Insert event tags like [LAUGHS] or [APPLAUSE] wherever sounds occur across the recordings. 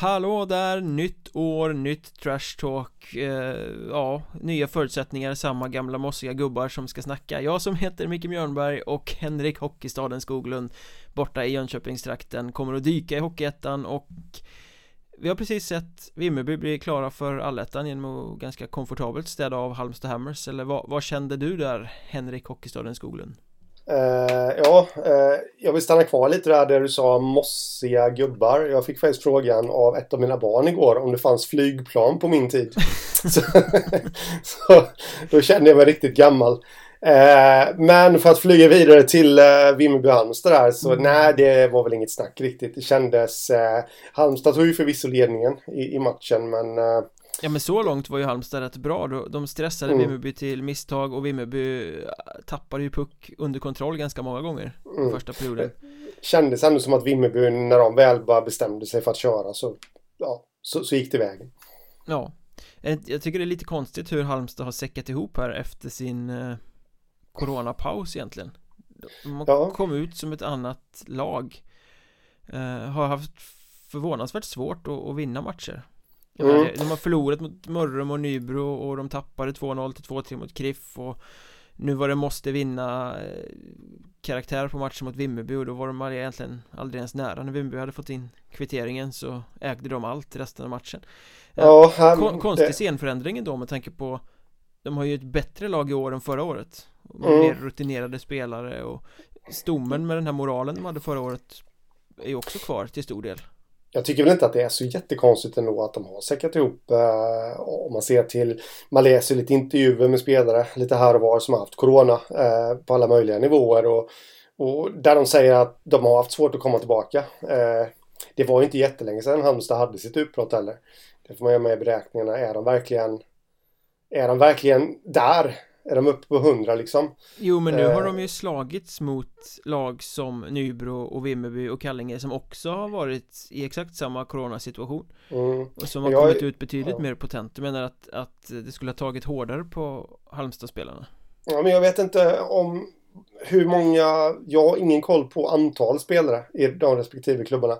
Hallå där, nytt år, nytt trash talk eh, Ja, nya förutsättningar, samma gamla mossiga gubbar som ska snacka Jag som heter Micke Mjörnberg och Henrik Hockeystaden Skoglund Borta i Jönköpingstrakten kommer att dyka i Hockeyettan och Vi har precis sett Vimmerby bli klara för allettan genom att ganska komfortabelt städa av Halmstad Hammers Eller vad, vad kände du där Henrik Hockeystaden Skoglund? Uh, ja, uh, jag vill stanna kvar lite där, där du sa mossiga gubbar. Jag fick faktiskt frågan av ett av mina barn igår om det fanns flygplan på min tid. [LAUGHS] så, så, då kände jag mig riktigt gammal. Uh, men för att flyga vidare till uh, Vimmerby Halmstad där så mm. nej, det var väl inget snack riktigt. Det kändes... Halmstad tog ju förvisso ledningen i, i matchen men Ja men så långt var ju Halmstad rätt bra. De stressade mm. Vimmerby till misstag och Vimmerby äh, tappade ju puck under kontroll ganska många gånger mm. första perioden. Kändes ändå som att Vimmerby när de väl bara bestämde sig för att köra så Ja, så, så gick det vägen. Ja. Jag tycker det är lite konstigt hur Halmstad har säckat ihop här efter sin eh, Coronapaus egentligen. De ja. kom ut som ett annat lag. Eh, Har haft förvånansvärt svårt att, att vinna matcher Mm. De har förlorat mot Mörrum och Nybro och de tappade 2-0 till 2-3 mot Kriff och nu var det måste vinna eh, karaktär på matchen mot Vimmerby och då var de egentligen aldrig ens nära när Vimmerby hade fått in kvitteringen så ägde de allt resten av matchen ja, han, Kon Konstig scenförändring då med tanke på De har ju ett bättre lag i år än förra året mm. Mer rutinerade spelare och Stommen med den här moralen de hade förra året Är ju också kvar till stor del jag tycker väl inte att det är så jättekonstigt ändå att de har säkrat ihop. Eh, om man ser till, man läser lite intervjuer med spelare lite här och var som har haft corona eh, på alla möjliga nivåer. Och, och där de säger att de har haft svårt att komma tillbaka. Eh, det var ju inte jättelänge sedan Halmstad hade sitt utbrott heller. Det får man göra med i beräkningarna. Är de verkligen, är de verkligen där? Är de uppe på 100 liksom Jo men nu har de ju eh. slagits mot lag som Nybro och Vimmerby och Kallinge som också har varit i exakt samma coronasituation mm. Och som har jag, kommit ut betydligt ja. mer potent Du menar att, att det skulle ha tagit hårdare på Halmstad-spelarna? Ja men jag vet inte om hur många, jag har ingen koll på antal spelare i de respektive klubbarna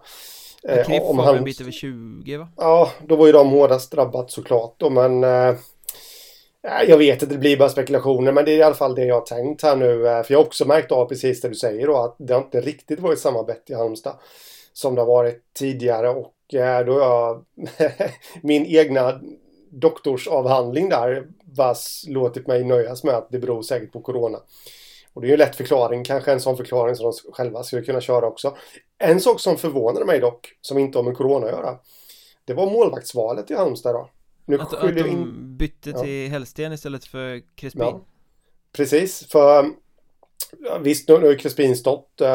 Kriff eh, har en bit över 20 va? Ja, då var ju de hårdast drabbat såklart då men eh, jag vet att det blir bara spekulationer men det är i alla fall det jag har tänkt här nu. Eh, för jag har också märkt av precis det du säger då att det har inte riktigt varit samma bett i Halmstad som det har varit tidigare och eh, då har jag [LAUGHS] min egna doktorsavhandling där vars låtit mig nöjas med att det beror säkert på Corona. Och det är ju en lätt förklaring, kanske en sån förklaring som de själva skulle kunna köra också. En sak som förvånade mig dock, som inte har med Corona att göra, det var målvaktsvalet i Halmstad då. Nu att, att de in... bytte till ja. Hellsten istället för Crespin? Ja. Precis, för Visst, nu har Crespin stått, eh,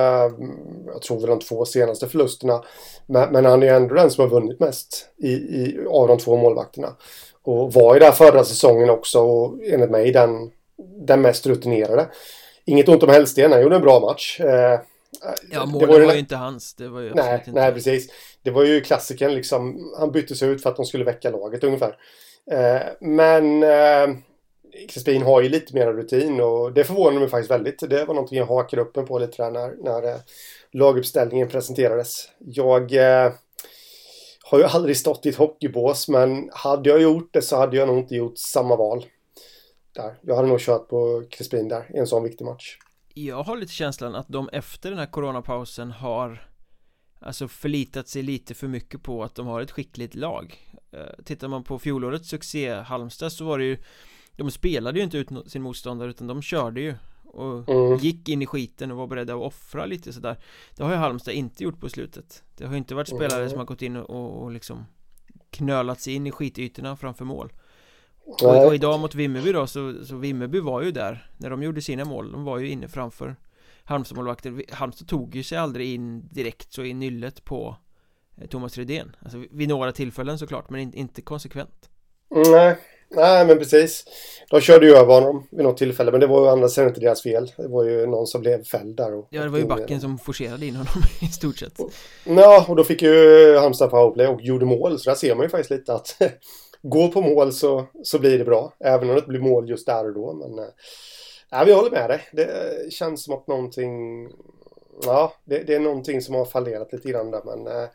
jag tror väl de två senaste förlusterna. Men, men, han är ändå den som har vunnit mest i, i, av de två målvakterna. Och var ju där förra säsongen också och enligt mig den, den mest rutinerade. Inget ont om Hellsten, han gjorde en bra match. Eh, ja, målet var, ju, var ju inte hans. Det var ju nej, inte nej, precis. Det var ju klassiken liksom. Han byttes ut för att de skulle väcka laget ungefär. Eh, men eh, Crispin har ju lite mer rutin och det förvånar mig faktiskt väldigt. Det var någonting jag hakade upp mig på lite där när, när eh, laguppställningen presenterades. Jag har ju aldrig stått i ett hockeybås men hade jag gjort det så hade jag nog inte gjort samma val. Där. Jag hade nog kört på Crispin där i en sån viktig match. Jag har lite känslan att de efter den här coronapausen har Alltså förlitat sig lite för mycket på att de har ett skickligt lag eh, Tittar man på fjolårets succé Halmstad så var det ju De spelade ju inte ut sin motståndare utan de körde ju Och mm. gick in i skiten och var beredda att offra lite sådär Det har ju Halmstad inte gjort på slutet Det har ju inte varit spelare mm. som har gått in och, och liksom Knölat sig in i skitytorna framför mål och, och, idag mot Vimmerby då så, så Vimmerby var ju där När de gjorde sina mål, de var ju inne framför Halmstad-målvakter Halmstad tog ju sig aldrig in direkt så i nyllet på eh, Thomas Rydén Alltså vid några tillfällen såklart men in, inte konsekvent. Nej, nej men precis. De körde ju över honom vid något tillfälle men det var ju andra sidan inte deras fel. Det var ju någon som blev fälld där och Ja det var ju backen som forcerade in honom [LAUGHS] i stort sett. Ja och då fick ju Halmstad powerplay och gjorde mål så där ser man ju faktiskt lite att Gå på mål så, så blir det bra även om det inte blir mål just där och då men Ja, vi håller med dig. Det känns som att någonting... Ja, det, det är någonting som har fallerat lite grann där, men... Eh,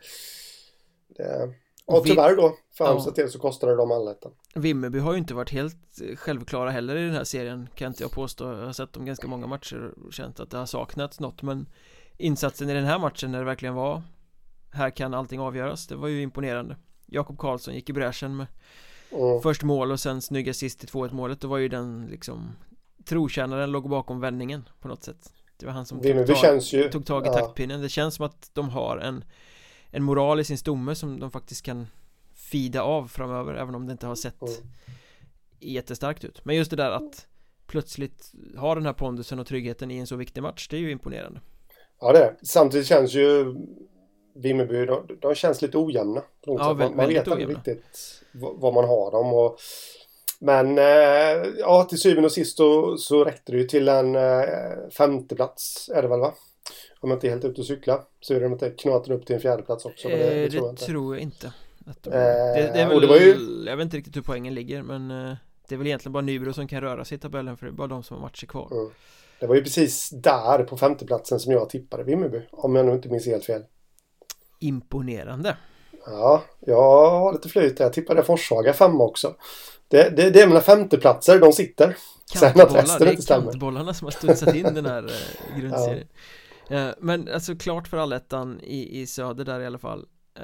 det, Ja, tyvärr då. För Halmstad ja. så kostade de allettan. Vimmerby har ju inte varit helt självklara heller i den här serien Kan inte jag påstå Jag har sett dem ganska många matcher och känt att det har saknats något Men Insatsen i den här matchen när det verkligen var Här kan allting avgöras Det var ju imponerande Jakob Karlsson gick i bräschen med mm. Först mål och sen snygga sist i 2-1 målet Då var ju den liksom Trotjänaren låg bakom vändningen på något sätt Det var han som tog, tag, ju, tog tag i ja. taktpinnen Det känns som att de har en En moral i sin stomme som de faktiskt kan Fida av framöver även om det inte har sett mm. Jättestarkt ut Men just det där att Plötsligt ha den här pondusen och tryggheten i en så viktig match Det är ju imponerande Ja det är Samtidigt känns ju Vimmerby, de, de känns lite ojämna. Ja, man, man vet inte riktigt vad man har dem. Och, men eh, ja, till syvende och sist så, så räckte det ju till en eh, femteplats är det väl va? Om jag inte är helt ute och cykla så är det inte knatar upp till en fjärdeplats också. Eh, det, det, tror jag inte. Tror jag inte. De, eh, det, det, är väl, det ju... Jag vet inte riktigt hur poängen ligger men eh, det är väl egentligen bara Nybro som kan röra sig i tabellen för det är bara de som har matcher kvar. Mm. Det var ju precis där på femteplatsen som jag tippade Vimmerby. Om jag nu inte minns helt fel. Imponerande. Ja, jag har lite flyt Jag tippade Forshaga femma också. Det, det, det är mina femteplatser, de sitter. Sen att resten inte stämmer. Det är kantbollarna som har studsat in den här eh, [LAUGHS] grundserien. Ja. Eh, men alltså klart för allettan i, i söder där i alla fall. Eh,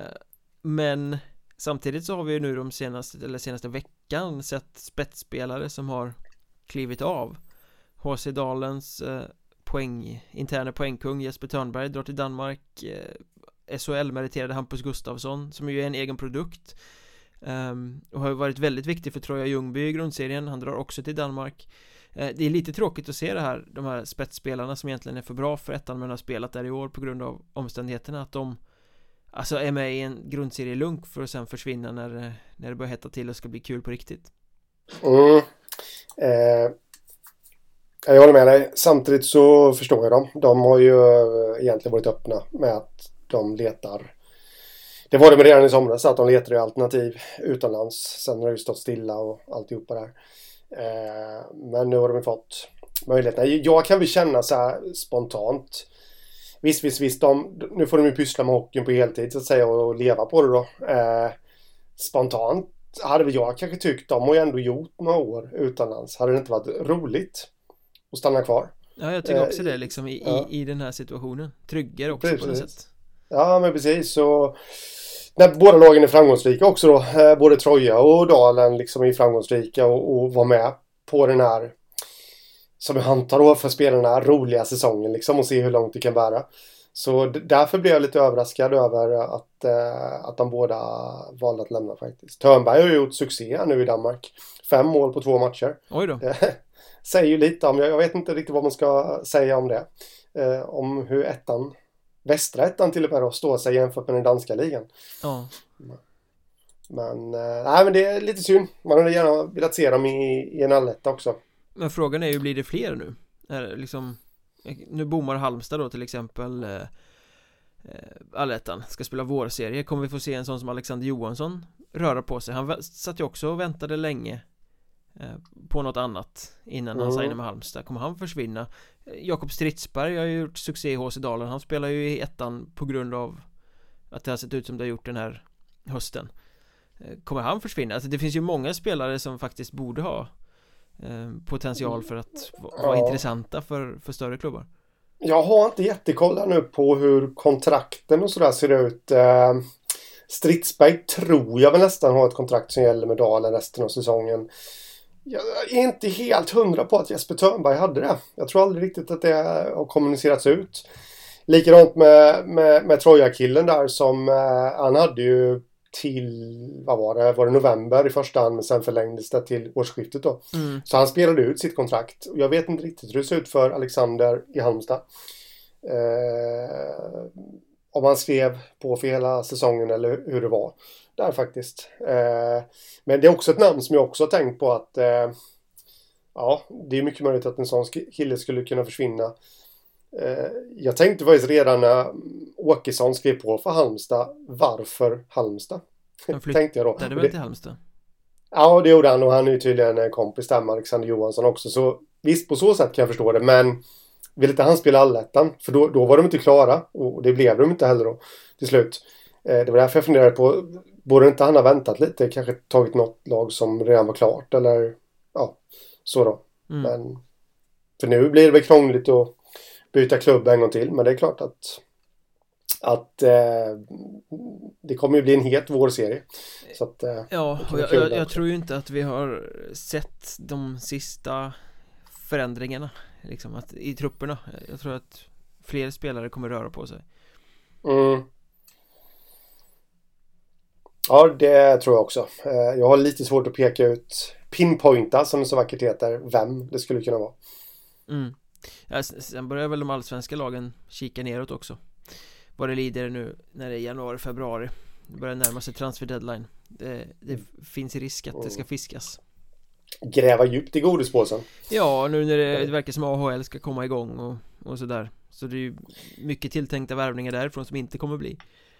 men samtidigt så har vi ju nu de senaste, eller senaste veckan sett spetsspelare som har klivit av. HC Dalens poäng, interna poängkung Jesper Törnberg drar till Danmark SHL-meriterade Hampus Gustafsson som ju är en egen produkt um, och har ju varit väldigt viktig för Troja Ljungby i grundserien, han drar också till Danmark uh, Det är lite tråkigt att se det här, de här spetsspelarna som egentligen är för bra för ettan men har spelat där i år på grund av omständigheterna att de Alltså är med i en grundserielunk för att sen försvinna när, eh, när det börjar hetta till och ska bli kul på riktigt mm. eh, jag håller med dig. Samtidigt så förstår jag dem. De har ju eh, egentligen varit öppna med att de letar. Det var de redan i somras att de letar alternativ utomlands. Sen har det ju stått stilla och alltihopa där. Eh, men nu har de fått möjligheten. Jag kan väl känna så här spontant. Visst, visst, visst. De, nu får de ju pyssla med hockeyn på heltid så att säga och leva på det då. Eh, spontant hade väl jag kanske tyckt, de har ju ändå gjort några år utomlands. Hade det inte varit roligt och stanna kvar. Ja, jag tycker också eh, det liksom i, ja. i, i den här situationen. Tryggare också precis. på något sätt. Ja, men precis. Så när båda lagen är framgångsrika också då. Eh, både Troja och Dalen liksom är framgångsrika och, och var med på den här som jag antar då för spelarna roliga säsongen liksom och se hur långt det kan bära. Så därför blev jag lite överraskad över att, eh, att de båda valde att lämna faktiskt. Törnberg har ju gjort succé nu i Danmark. Fem mål på två matcher. Oj då. säger ju lite om, jag vet inte riktigt vad man ska säga om det. Eh, om hur ettan, västra ettan till och med då, står sig jämfört med den danska ligan. Ja. Men, eh, nej men det är lite synd. Man hade gärna velat se dem i, i en alletta också. Men frågan är ju, blir det fler nu? Är liksom, nu bommar Halmstad då till exempel eh, eh, Allettan ska spela vårserie Kommer vi få se en sån som Alexander Johansson röra på sig? Han satt ju också och väntade länge Eh, på något annat innan han mm. signar med Halmstad Kommer han försvinna? Jakob Stridsberg har ju gjort succé i HC Dalen. Han spelar ju i ettan på grund av Att det har sett ut som det har gjort den här hösten. Eh, Kommer han försvinna? Alltså det finns ju många spelare som faktiskt borde ha eh, Potential för att vara ja. intressanta för, för större klubbar. Jag har inte jättekoll nu på hur kontrakten och sådär ser ut. Stridsberg tror jag väl nästan har ett kontrakt som gäller med Dalen resten av säsongen jag är inte helt hundra på att Jesper Törnberg hade det. Jag tror aldrig riktigt att det har kommunicerats ut. Likadant med, med, med Troja-killen där som eh, han hade ju till, vad var det, var det november i första hand men sen förlängdes det till årsskiftet då. Mm. Så han spelade ut sitt kontrakt. Jag vet inte riktigt hur det ser ut för Alexander i Halmstad. Eh, om han skrev på för hela säsongen eller hur det var där faktiskt. Eh, men det är också ett namn som jag också har tänkt på att eh, ja, det är mycket möjligt att en sån kille skulle kunna försvinna. Eh, jag tänkte faktiskt redan när Åkesson skrev på för Halmstad, varför Halmstad? Han [LAUGHS] tänkte jag då. Han väl till Halmstad? Ja, det gjorde han och han är ju tydligen en kompis där med Alexander Johansson också. Så visst, på så sätt kan jag förstå det, men vill inte han spela allettan? För då, då var de inte klara och det blev de inte heller då till slut. Det var därför jag funderade på borde inte han ha väntat lite? Kanske tagit något lag som redan var klart eller ja, så då. Mm. Men för nu blir det väl krångligt att byta klubb en gång till. Men det är klart att att eh, det kommer ju bli en het vårserie. Så att, eh, ja, och jag, jag, jag, tror ju inte att vi har sett de sista förändringarna liksom att, i trupperna. Jag tror att fler spelare kommer röra på sig. Mm. Ja, det tror jag också. Eh, jag har lite svårt att peka ut, pinpointa som det så vackert heter, vem det skulle kunna vara. Mm. Ja, sen börjar väl de allsvenska lagen kika neråt också. Vad det lider nu när det är januari, februari. Det börjar närma sig transfer deadline. Det, det finns risk att det ska fiskas. Gräva djupt i godispåsen. Ja, nu när det, det verkar som AHL ska komma igång och, och sådär. Så det är ju mycket tilltänkta värvningar därifrån som inte kommer bli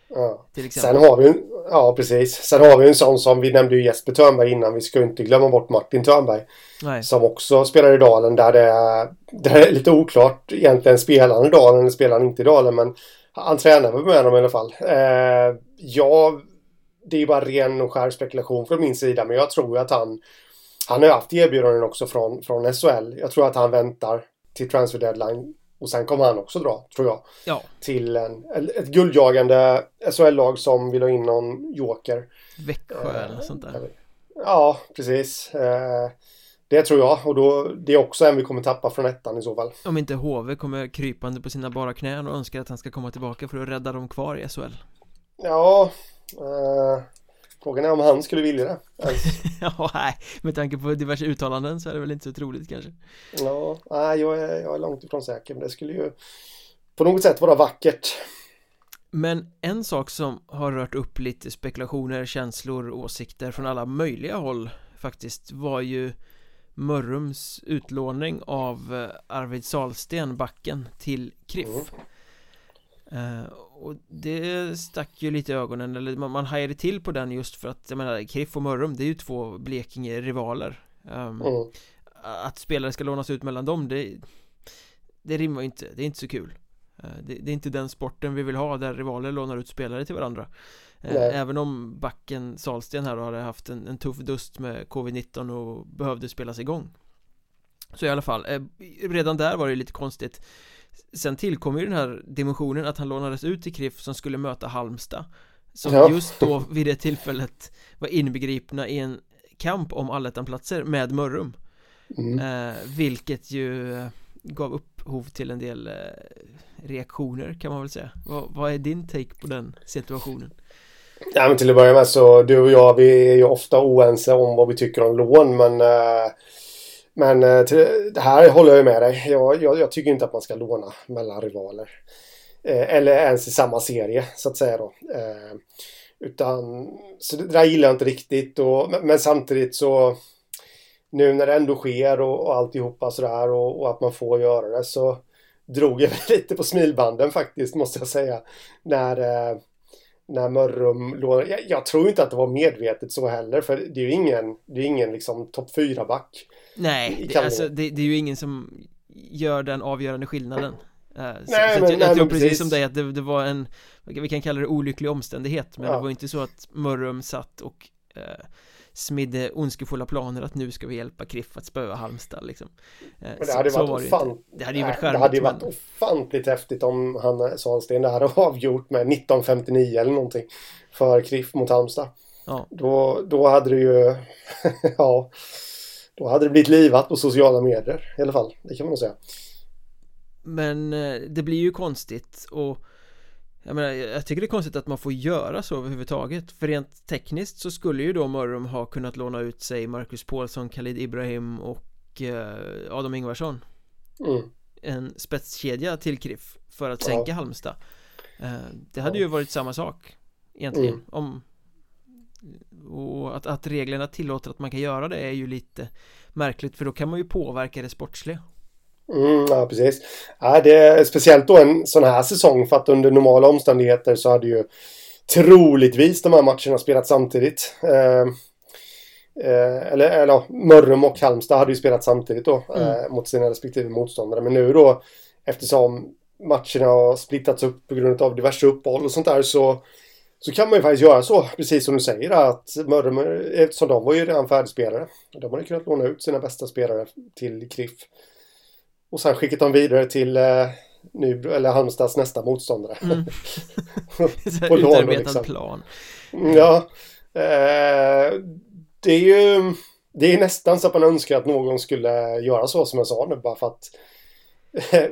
Ja. Sen har vi ja precis. Sen har vi en sån som vi nämnde ju Jesper Törnberg innan. Vi ska inte glömma bort Martin Törnberg. Nej. Som också spelar i Dalen där det, är, där det är lite oklart egentligen spelar han i Dalen eller spelar han inte i Dalen. Men han tränar väl med dem i alla fall. Eh, ja, det är bara ren och skär spekulation från min sida. Men jag tror att han han har haft erbjudanden också från, från SHL. Jag tror att han väntar till transfer deadline och sen kommer han också dra, tror jag. Ja. Till en, ett guldjagande SHL-lag som vill ha in någon joker. Växjö eh, eller sånt där. Ja, precis. Eh, det tror jag och då det är också en vi kommer tappa från ettan i så fall. Om inte HV kommer krypande på sina bara knän och önskar att han ska komma tillbaka för att rädda dem kvar i SHL. Ja, eh, Frågan är om han skulle vilja det. [LAUGHS] Ja, nej, med tanke på diverse uttalanden så är det väl inte så troligt kanske. Ja, nej, jag är, jag är långt ifrån säker men det skulle ju på något sätt vara vackert. Men en sak som har rört upp lite spekulationer, känslor, åsikter från alla möjliga håll faktiskt var ju Mörrums utlåning av eh, Arvid Salsten, backen, till KRIF mm. Uh, och det stack ju lite i ögonen, eller man, man hajade till på den just för att, jag menar, Kriff och Mörrum, det är ju två Blekinge-rivaler um, mm. Att spelare ska lånas ut mellan dem, det, det rimmar ju inte, det är inte så kul. Uh, det, det, är inte den sporten vi vill ha, där rivaler lånar ut spelare till varandra. Uh, Även om backen Salsten här hade haft en, en tuff dust med covid-19 och behövde spelas igång. Så i alla fall, redan där var det lite konstigt Sen tillkom ju den här dimensionen att han lånades ut till KRIF som skulle möta Halmstad Som ja. just då vid det tillfället var inbegripna i en kamp om allettanplatser med Mörrum mm. eh, Vilket ju eh, gav upphov till en del eh, reaktioner kan man väl säga vad, vad är din take på den situationen? Ja men till att börja med så du och jag vi är ju ofta oense om vad vi tycker om lån men eh, men eh, till, det här håller jag med dig. Jag, jag, jag, tycker inte att man ska låna mellan rivaler. Eh, eller ens i samma serie så att säga då. Eh, utan, så det där gillar jag inte riktigt. Och, men, men samtidigt så nu när det ändå sker och, och alltihopa sådär och, och att man får göra det så drog jag [LAUGHS] lite på smilbanden faktiskt måste jag säga. När, eh, när Mörrum låg... Jag, jag, tror inte att det var medvetet så heller för det är ju ingen, det är ingen liksom topp 4-back. Nej, det, alltså, det, det, är ju ingen som gör den avgörande skillnaden uh, nej, så, men, jag, jag tror precis, precis som dig att det, det, var en Vi kan kalla det olycklig omständighet Men ja. det var inte så att Mörrum satt och uh, smidde ondskefulla planer att nu ska vi hjälpa Kriff att spöa Halmstad liksom. Eh, men det hade så, varit ofant... det, det hade ju varit charmigt Det hade ju varit men... ofantligt häftigt om han Sahlsten det hade [LAUGHS] avgjort med 1959 eller någonting För Kriff mot Halmstad ja. då, då hade det ju [LAUGHS] Ja då hade det blivit livat på sociala medier i alla fall, det kan man nog säga. Men eh, det blir ju konstigt och jag menar, jag tycker det är konstigt att man får göra så överhuvudtaget För rent tekniskt så skulle ju då Mörrum ha kunnat låna ut sig Marcus Paulsson, Khalid Ibrahim och eh, Adam Ingvarsson mm. En spetskedja till KRIF för att sänka ja. Halmstad eh, Det hade ja. ju varit samma sak Egentligen mm. om och att, att reglerna tillåter att man kan göra det är ju lite märkligt för då kan man ju påverka det sportsliga Mm, ja, precis. Ja, det är speciellt då en sån här säsong för att under normala omständigheter så hade ju troligtvis de här matcherna spelat samtidigt. Eh, eh, eller, eller Mörrum och Halmstad hade ju spelat samtidigt då mm. eh, mot sina respektive motståndare. Men nu då eftersom matcherna har splittats upp på grund av diverse uppehåll och sånt där så så kan man ju faktiskt göra så, precis som du säger, att Mörrum, eftersom de var ju redan färdigspelare, de hade kunnat låna ut sina bästa spelare till KRIF. Och sen skickat dem vidare till eh, Nybro, eller Halmstads nästa motståndare. Mm. [LAUGHS] På [LAUGHS] lån liksom. plan. Ja. Eh, det är ju det är nästan så att man önskar att någon skulle göra så som jag sa nu bara för att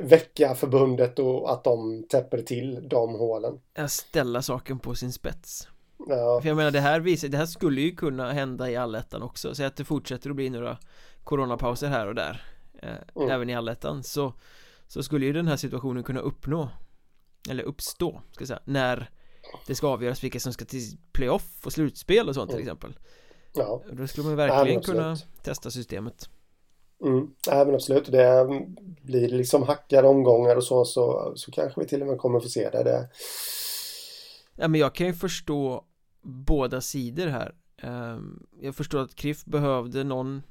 [LAUGHS] väcka förbundet och att de täpper till de hålen. Ja, ställa saken på sin spets. Ja. För jag menar det här visar, det här skulle ju kunna hända i allettan också. Säg att det fortsätter att bli några coronapauser här och där. Mm. Även i allettan så, så skulle ju den här situationen kunna uppnå Eller uppstå, ska jag säga, när det ska avgöras vilka som ska till playoff och slutspel och sånt till mm. exempel Ja Då skulle man verkligen kunna testa systemet Mm, ja, men absolut. Det blir liksom hackade omgångar och så, så, så kanske vi till och med kommer få se det. det. Ja, men jag kan ju förstå båda sidor här. Ehm, jag förstår att Kriff behövde någon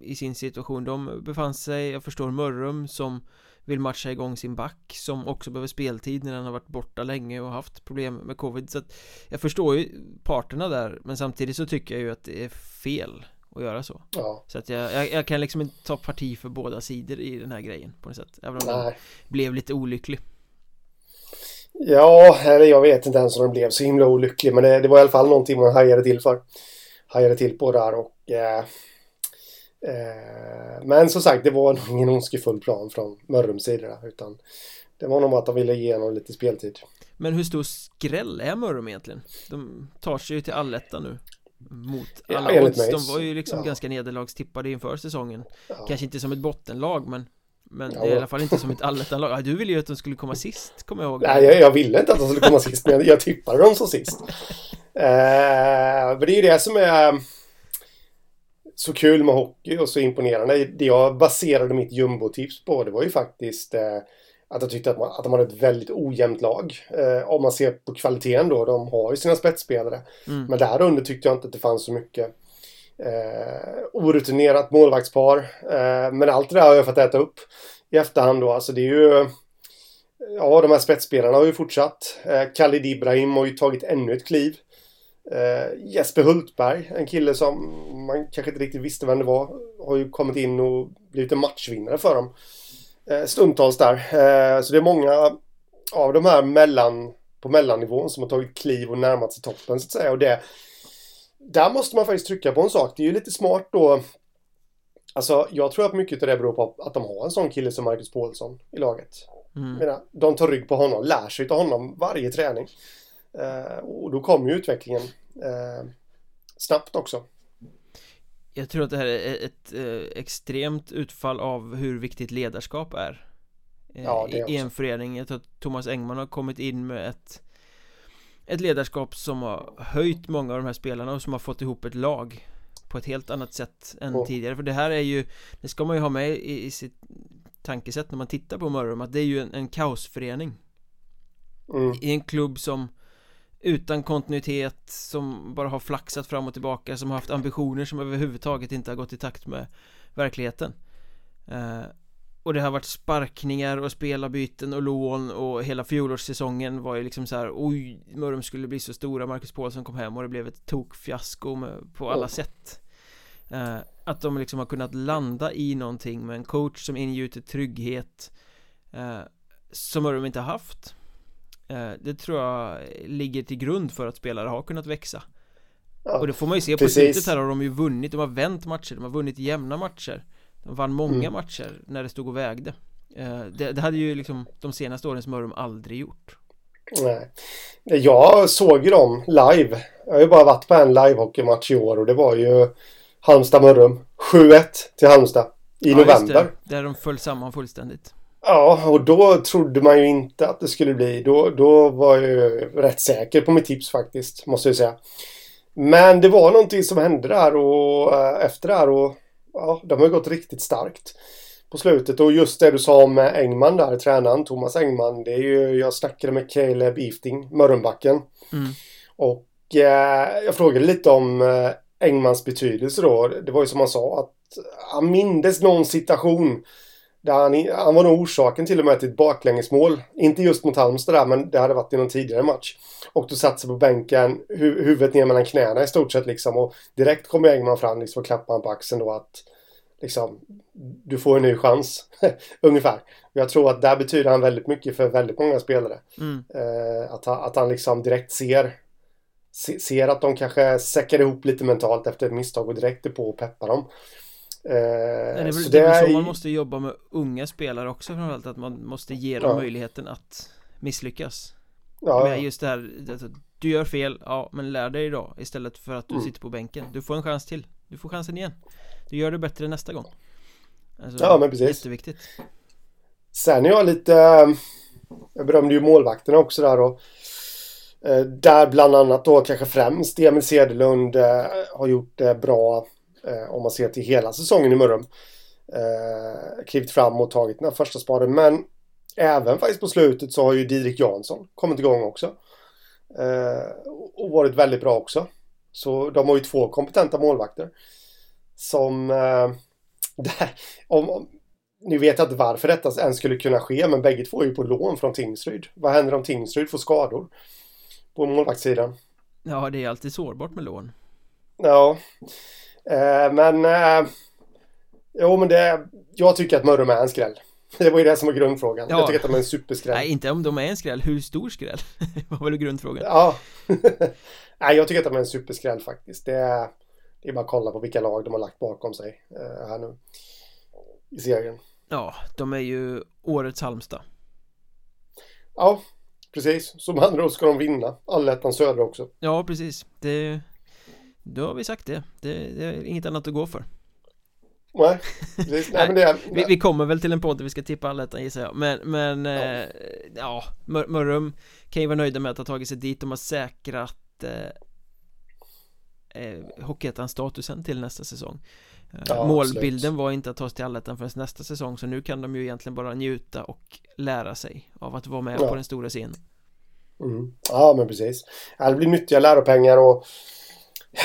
i sin situation de befann sig. Jag förstår Mörrum som vill matcha igång sin back som också behöver speltid när han har varit borta länge och haft problem med covid så att jag förstår ju parterna där men samtidigt så tycker jag ju att det är fel att göra så ja. Så att jag, jag, jag, kan liksom inte ta parti för båda sidor i den här grejen på något sätt Även om Nej. den blev lite olycklig Ja, eller jag vet inte ens om den blev så himla olycklig men det, det var i alla fall någonting man hajade till för Hajade till på där och eh, Eh, men som sagt, det var [LAUGHS] nog ingen ondskefull plan från Mörrums sida. Utan det var nog att de ville ge honom lite speltid. Men hur stor skräll är Mörrum egentligen? De tar sig ju till allettan nu mot alla ja, odds. De var ju liksom ja. ganska nederlagstippade inför säsongen. Ja. Kanske inte som ett bottenlag men men ja. i alla fall inte som ett allettanlag. Du ville ju att de skulle komma sist, kommer jag ihåg. Nej, jag, jag ville inte att de skulle komma sist, men jag tippade dem som sist. [LAUGHS] Eh, men det är ju det som är så kul med hockey och så imponerande. Det jag baserade mitt jumbo-tips på det var ju faktiskt eh, att jag tyckte att, man, att de hade ett väldigt ojämnt lag. Eh, om man ser på kvaliteten då, de har ju sina spetsspelare. Mm. Men där under tyckte jag inte att det fanns så mycket. Eh, orutinerat målvaktspar. Eh, men allt det där har jag fått äta upp i efterhand då. Alltså det är ju... Ja, de här spetsspelarna har ju fortsatt. Eh, Khalid Ibrahim har ju tagit ännu ett kliv. Uh, Jesper Hultberg, en kille som man kanske inte riktigt visste vem det var, har ju kommit in och blivit en matchvinnare för dem. Uh, stundtals där. Uh, så det är många av de här mellan, på mellannivån som har tagit kliv och närmat sig toppen så att säga. Och det, där måste man faktiskt trycka på en sak. Det är ju lite smart då. Alltså, jag tror att mycket av det beror på att de har en sån kille som Marcus Paulsson i laget. Mm. Menar, de tar rygg på honom, lär sig av honom varje träning. Eh, och då kommer ju utvecklingen eh, snabbt också. Jag tror att det här är ett eh, extremt utfall av hur viktigt ledarskap är ja, I en förening Jag tror att Thomas Engman har kommit in med ett Ett ledarskap som har höjt många av de här spelarna och som har fått ihop ett lag På ett helt annat sätt än oh. tidigare För det här är ju Det ska man ju ha med i, i sitt tankesätt när man tittar på Mörrum Att det är ju en, en kaosförening mm. I en klubb som utan kontinuitet som bara har flaxat fram och tillbaka som har haft ambitioner som överhuvudtaget inte har gått i takt med verkligheten. Eh, och det har varit sparkningar och spelarbyten och lån och hela fjolårssäsongen var ju liksom så här oj Mörrum skulle bli så stora Marcus Paulsson kom hem och det blev ett tokfiasko med, på alla sätt. Eh, att de liksom har kunnat landa i någonting med en coach som ingjuter trygghet eh, som Mörrum inte har haft det tror jag ligger till grund för att spelare har kunnat växa. Ja, Och det får man ju se på slutet här har de ju vunnit, de har vänt matcher, de har vunnit jämna matcher. De vann många mm. matcher när det stod och vägde. Eh, det, det, hade ju liksom de senaste årens Mörrum aldrig gjort. Nej. Jag såg ju dem live. Jag har ju bara varit på en livehockeymatch i år och det var ju Halmstad-Mörrum 7-1 till Halmstad i ja, november det, Där de föll samman fullständigt Ja, och då trodde man ju inte att det skulle bli. Då, då var jag ju rätt säker på mitt tips faktiskt, måste jag säga. Men det var någonting som hände där och äh, efter det här och ja, de har gått riktigt starkt på slutet. Och just det du sa om Engman där, tränaren Thomas Engman. Det är ju, jag snackade med Caleb Ifting, Mörrumbacken. Mm. Och äh, jag frågade lite om äh, Engmans betydelse då. Det var ju som han sa att han mindes någon situation Där han, han var nog orsaken till och med till ett baklängesmål. Inte just mot Halmstad där, men det hade varit i någon tidigare match. Och då satt sig på bänken, hu huvudet ner mellan knäna i stort sett liksom. Och direkt kommer Engman fram liksom, och klappar han på axeln då att liksom, du får en ny chans. [LAUGHS] Ungefär. Jag tror att där betyder han väldigt mycket för väldigt många spelare. Mm. Eh, att, han, att han liksom direkt ser ser att de kanske säckar ihop lite mentalt efter ett misstag och direkt är på och peppar dem. Eh, det väl, så, det är så man måste jobba med unga spelare också framförallt att man måste ge dem ja. möjligheten att misslyckas. Ja, med just det här, du gör fel, ja men lär dig idag istället för att du mm. sitter på bänken. Du får en chans till. Du får chansen igen. Du gör det bättre nästa gång. Alltså, ja men precis. Jätteviktigt. Sen är jag lite, jag berömde ju målvakterna också där och Eh, där bland annat då kanske främst Emil Cederlund eh, har gjort det bra eh, om man ser till hela säsongen i Mörrum. klivit fram och tagit den här första spaden men även faktiskt på slutet så har ju Didrik Jansson kommit igång också. och varit väldigt bra också. Så de har ju två kompetenta målvakter. Som... [LAUGHS] där, om, om, nu vet jag inte varför detta ens skulle kunna ske, men bägge två är ju på lån från Tingsryd. Vad händer om Tingsryd får skador? på målvaktssidan. Ja, det är alltid sårbart med lån. Ja, eh, men eh, jo, men det. Jag tycker att Mörrum är en skräll. [LAUGHS] Det var ju det som var grundfrågan. Ja. Jag tycker att de är en superskräll. Nej, inte om de är en skräll. Hur stor skräll? [LAUGHS] var väl grundfrågan. Ja. [LAUGHS] Nej, jag tycker att de är en superskräll faktiskt. Det är, det är bara att kolla på vilka lag de har lagt bakom sig eh, här nu i serien. Ja, de är ju årets Halmstad. Ja, Precis, som andra ska de vinna Allettan södra också Ja precis det Då har vi sagt det. det Det är inget annat att gå för Nej, [LAUGHS] precis. Nej, men det är, vi, vi, kommer väl till en podd där vi ska tippa allettan gissar jag Men, men ja, eh, ja Mör Mörrum kan ju vara nöjda med att ha tagit sig dit De har säkrat eh, eh, Hockeyettan-statusen till nästa säsong ja, Målbilden absolut. var inte att ta sig till allettan förrän nästa säsong Så nu kan de ju egentligen bara njuta och lära sig Av att vara med ja. på den stora scenen mm. Ja men precis ja, Det blir nyttiga läropengar och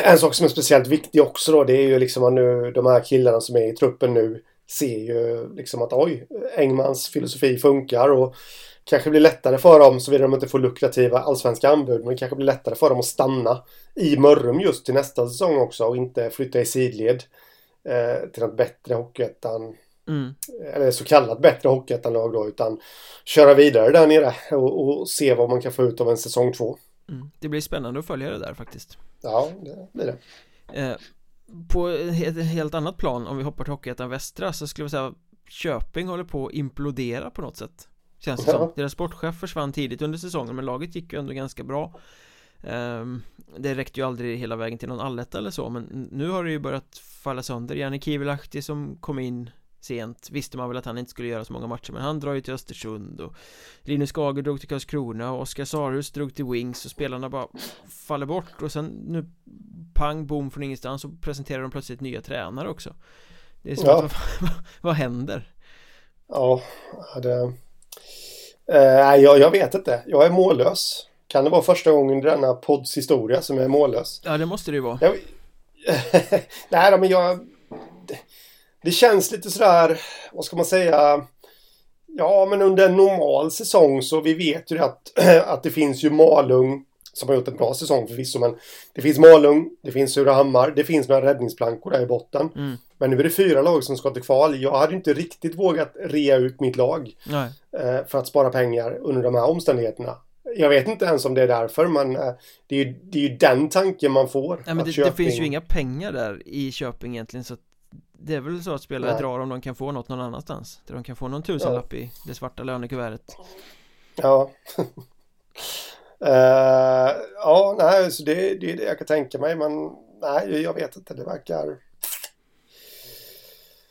En sak som är speciellt viktig också då Det är ju liksom att nu de här killarna som är i truppen nu Ser ju liksom att oj Engmans filosofi funkar och Kanske blir lättare för dem såvida de inte får lukrativa allsvenska anbud men det kanske blir lättare för dem att stanna i Mörrum just till nästa säsong också och inte flytta i sidled eh, till något bättre Hockeyettan mm. eller så kallat bättre Hockeyettan-lag då utan köra vidare där nere och, och, se vad man kan få ut av en säsong två. Mm. Det blir spännande att följa det där faktiskt. Ja, det blir det. Eh, på ett helt annat plan om vi hoppar till Hockeyettan Västra så skulle jag säga Köping håller på att implodera på något sätt Känns det ja. som Deras sportchef försvann tidigt under säsongen men laget gick ju ändå ganska bra um, Det räckte ju aldrig hela vägen till någon alletta eller så men nu har det ju börjat falla sönder Janne Kivilahti som kom in sent visste man väl att han inte skulle göra så många matcher men han drar ju till Östersund och Linus Skager drog till Karlskrona och Oskar Sarhus drog till Wings och spelarna bara faller bort och sen nu pang bom från ingenstans så presenterar de plötsligt nya tränare också Det är så ja. [LAUGHS] vad, vad händer? Ja, det Nej, eh, jag, jag vet inte. Jag är mållös. Kan det vara första gången i denna podds historia som jag är mållös? Ja, det måste det ju vara. Jag... [LAUGHS] Nej, men jag... Det, känns lite sådär, vad ska man säga? Ja, men under en normal säsong så vi vet ju att, [CLEARS THROAT] att det finns ju Malung som har gjort en bra säsong förvisso, men det finns Malung, det finns Surahammar, det finns några räddningsplankor där i botten. Mm. Men nu är det fyra lag som ska till kval. Jag hade inte riktigt vågat rea ut mitt lag Nej. Eh, för att spara pengar under de här omständigheterna. Jag vet inte ens om det är därför, men eh, det är ju, det är ju den tanken man får. Nej, men det, Köping... det, finns ju inga pengar där i Köping egentligen, så det är väl så att spelare Nej. drar om de kan få något någon annanstans. Där de kan få någon tusenlapp ja. i det svarta lönekuvertet. Ja. uh, [LAUGHS] ja, nej, så det, det är det jag kan tänka mig, men nej, jag vet inte. Det verkar...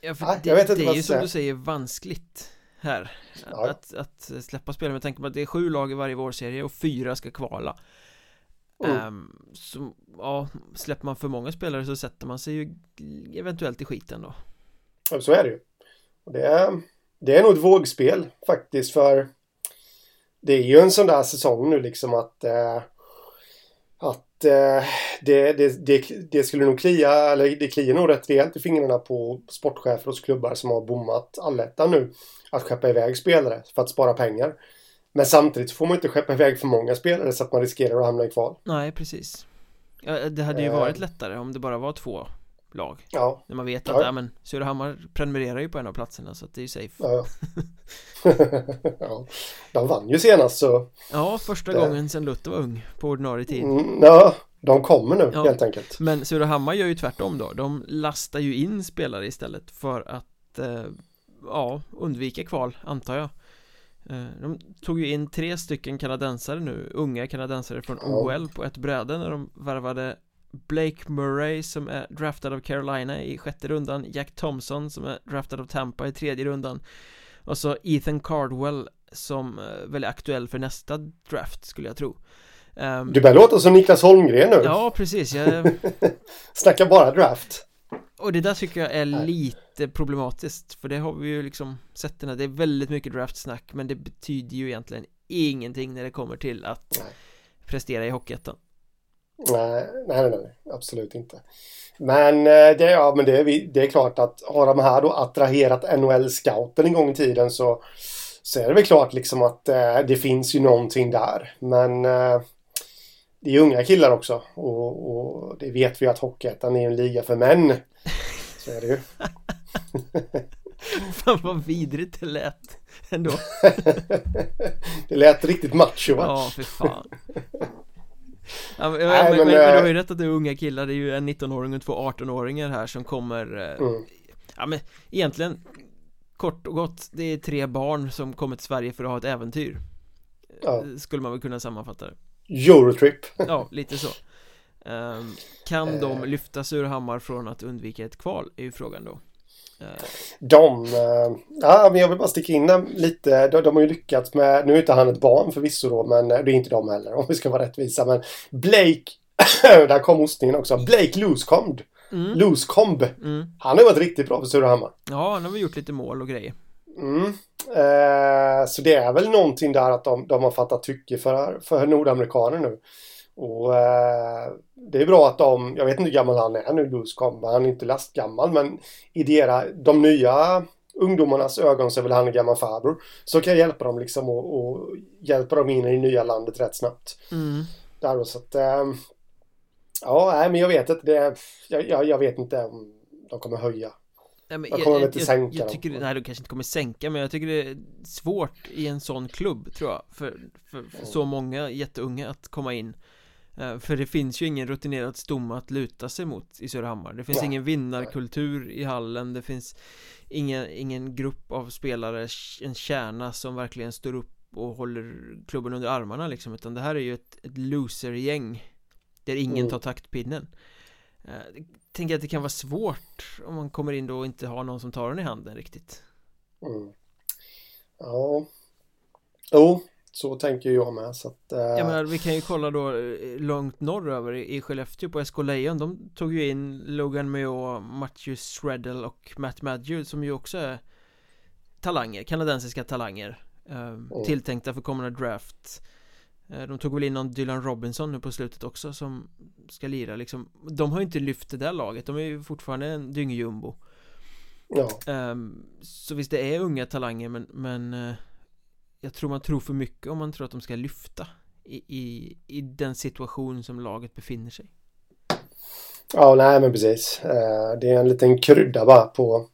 Ja, för nej, det, jag vet inte det är ju som du säger vanskligt här ja. att, att släppa spel med tanke på att det är sju lag i varje vårserie och fyra ska kvala mm. um, Så ja, släpper man för många spelare så sätter man sig ju eventuellt i skiten då Ja, så är det ju det är, det är nog ett vågspel faktiskt för Det är ju en sån där säsong nu liksom att eh, Att att eh, det, det, det, det, skulle nog klia, eller det kliar nog rätt rejält i fingrarna på sportchefer hos klubbar som har bommat allettan nu. Att skeppa iväg spelare för att spara pengar. Men samtidigt får man inte skeppa iväg för många spelare så att man riskerar att hamna i kval. Nej, precis. Ja, det hade ju varit eh. lättare om det bara var två lag. Ja. När man vet att ja. ja, men Surahammar prenumererar ju på en av platserna så att det är ju safe. Ja. [LAUGHS] ja. De vann ju senast så. Ja, första det... gången sedan Luther var ung på ordinarie tid. Mm, ja, de kommer nu ja. helt enkelt. Men Surahammar gör ju tvärtom då. De lastar ju in spelare istället för att eh, ja, undvika kval, antar jag. Eh, de tog ju in tre stycken kanadensare nu, unga kanadensare från OL på ett bräde när de värvade Blake Murray som är draftad av Carolina i sjätte rundan Jack Thompson som är draftad av Tampa i tredje rundan Och så Ethan Cardwell som eh, väl är aktuell för nästa draft skulle jag tro. Um, Du börjar låta som Niklas Holmgren nu. Ja precis. Jag... [LAUGHS] Snackar bara draft Och det där tycker jag är lite problematiskt För det har vi ju liksom sett den här, det är väldigt mycket draftsnack Men det betyder ju egentligen ingenting när det kommer till att Nej. prestera i Hockeyettan Nej, nej, nej, absolut inte. Men, eh, det, ja, men det, är, det är klart att har de här då attraherat NHL-scouten en gång i tiden så, så är det väl klart liksom att eh, det finns ju någonting där. Men eh, det är unga killar också och, och det vet vi att Hockeyettan är en liga för män. Så är det ju. [LAUGHS] Fan vad vidrigt det lät ändå. [LAUGHS] det lät riktigt macho va? Ja, för fan. Ja, men, Nej, men, men, men, du har ju rätt att det är unga killar, det är ju en 19-åring och två 18-åringar här som kommer eh, mm. Ja men egentligen Kort och gott, det är tre barn som kommer till Sverige för att ha ett äventyr ja. Eh, skulle man väl kunna sammanfatta det Eurotrip Ja, lite så um, Kan de eh. lyfta Surahammar från att undvika ett kval, är ju frågan då de, eh, ja men jag vill bara sticka in dem lite. De, de, har ju lyckats med, nu är inte han ett barn förvisso då, men eh, det är inte de heller om vi ska vara rättvisa. Men Blake, [COUGHS] där kom ostningen också, Blake Looscomb. Mm. Looscomb. Mm. Han har varit riktigt bra för Surahammar. Ja, han har väl gjort lite mål och grejer. Mm. Eh, så det är väl någonting där att de, de har fattat tycke för, för nordamerikaner nu. Och eh, det är bra att de, jag vet inte hur gammal han är nu, Luscombe, han är inte lastgammal, men i dera, de nya ungdomarnas ögon så är väl han en gammal farbror. Så kan jag hjälpa dem liksom och, och hjälpa dem in i det nya landet rätt snabbt. Mm. Där då, så att, eh, ja, nej, men jag vet inte, det, jag, jag, jag vet inte om de kommer höja Nej, men jag kommer jag, inte sänka jag, jag tycker, dem. Nej, de kanske inte kommer sänka Men jag tycker det är svårt i en sån klubb tror jag För, för, för så många jätteunga att komma in för det finns ju ingen rutinerad stomme att luta sig mot i Surahammar. Det finns ja. ingen vinnarkultur i hallen. Det finns ingen, ingen grupp av spelare, en kärna som verkligen står upp och håller klubben under armarna liksom. Utan det här är ju ett, ett loser-gäng Där ingen mm. tar taktpinnen. Eh, tänker att det kan vara svårt om man kommer in då och inte har någon som tar den i handen riktigt. Mm. Ja. Jo, så tänker jag med så att, eh... Jag menar, vi kan ju kolla då eh, långt norröver i Skellefteå på SK Lejon De tog ju in Logan Meo, Matthew Shreddle och Matt Madju som ju också är talanger, kanadensiska talanger eh, mm. Tilltänkta för kommande draft eh, De tog väl in någon Dylan Robinson nu på slutet också som ska lira liksom De har ju inte lyft det där laget, de är ju fortfarande en dyngjumbo Ja. Um, så visst det är unga talanger men, men uh, jag tror man tror för mycket om man tror att de ska lyfta i, i, i den situation som laget befinner sig. Ja, nej men precis. Eh, det är en liten krydda bara på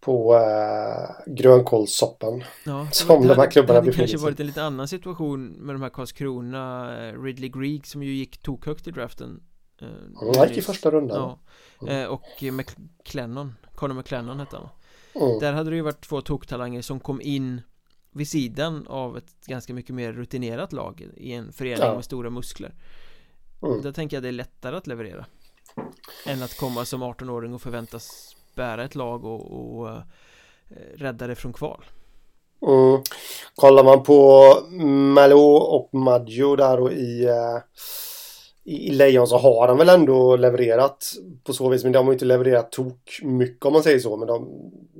på uh, grönkålssoppan ja, [LAUGHS] som det, de här klubbarna befinner sig Det kanske varit en lite annan situation med de här Karlskrona eh, Ridley Greig som ju gick tokhögt i draften uh, Han gick i första rundan ja. Mm. Och McLennon Conor McLennon hette han mm. Där hade det ju varit två toktalanger som kom in vid sidan av ett ganska mycket mer rutinerat lag i en förening ja. med stora muskler mm. Där tänker jag det är lättare att leverera Än att komma som 18-åring och förväntas bära ett lag och, och uh, rädda det från kval mm. Kollar man på Malou och Maggio där och i uh, i Lejon så har de väl ändå levererat på så vis men de har inte levererat tok mycket om man säger så men de,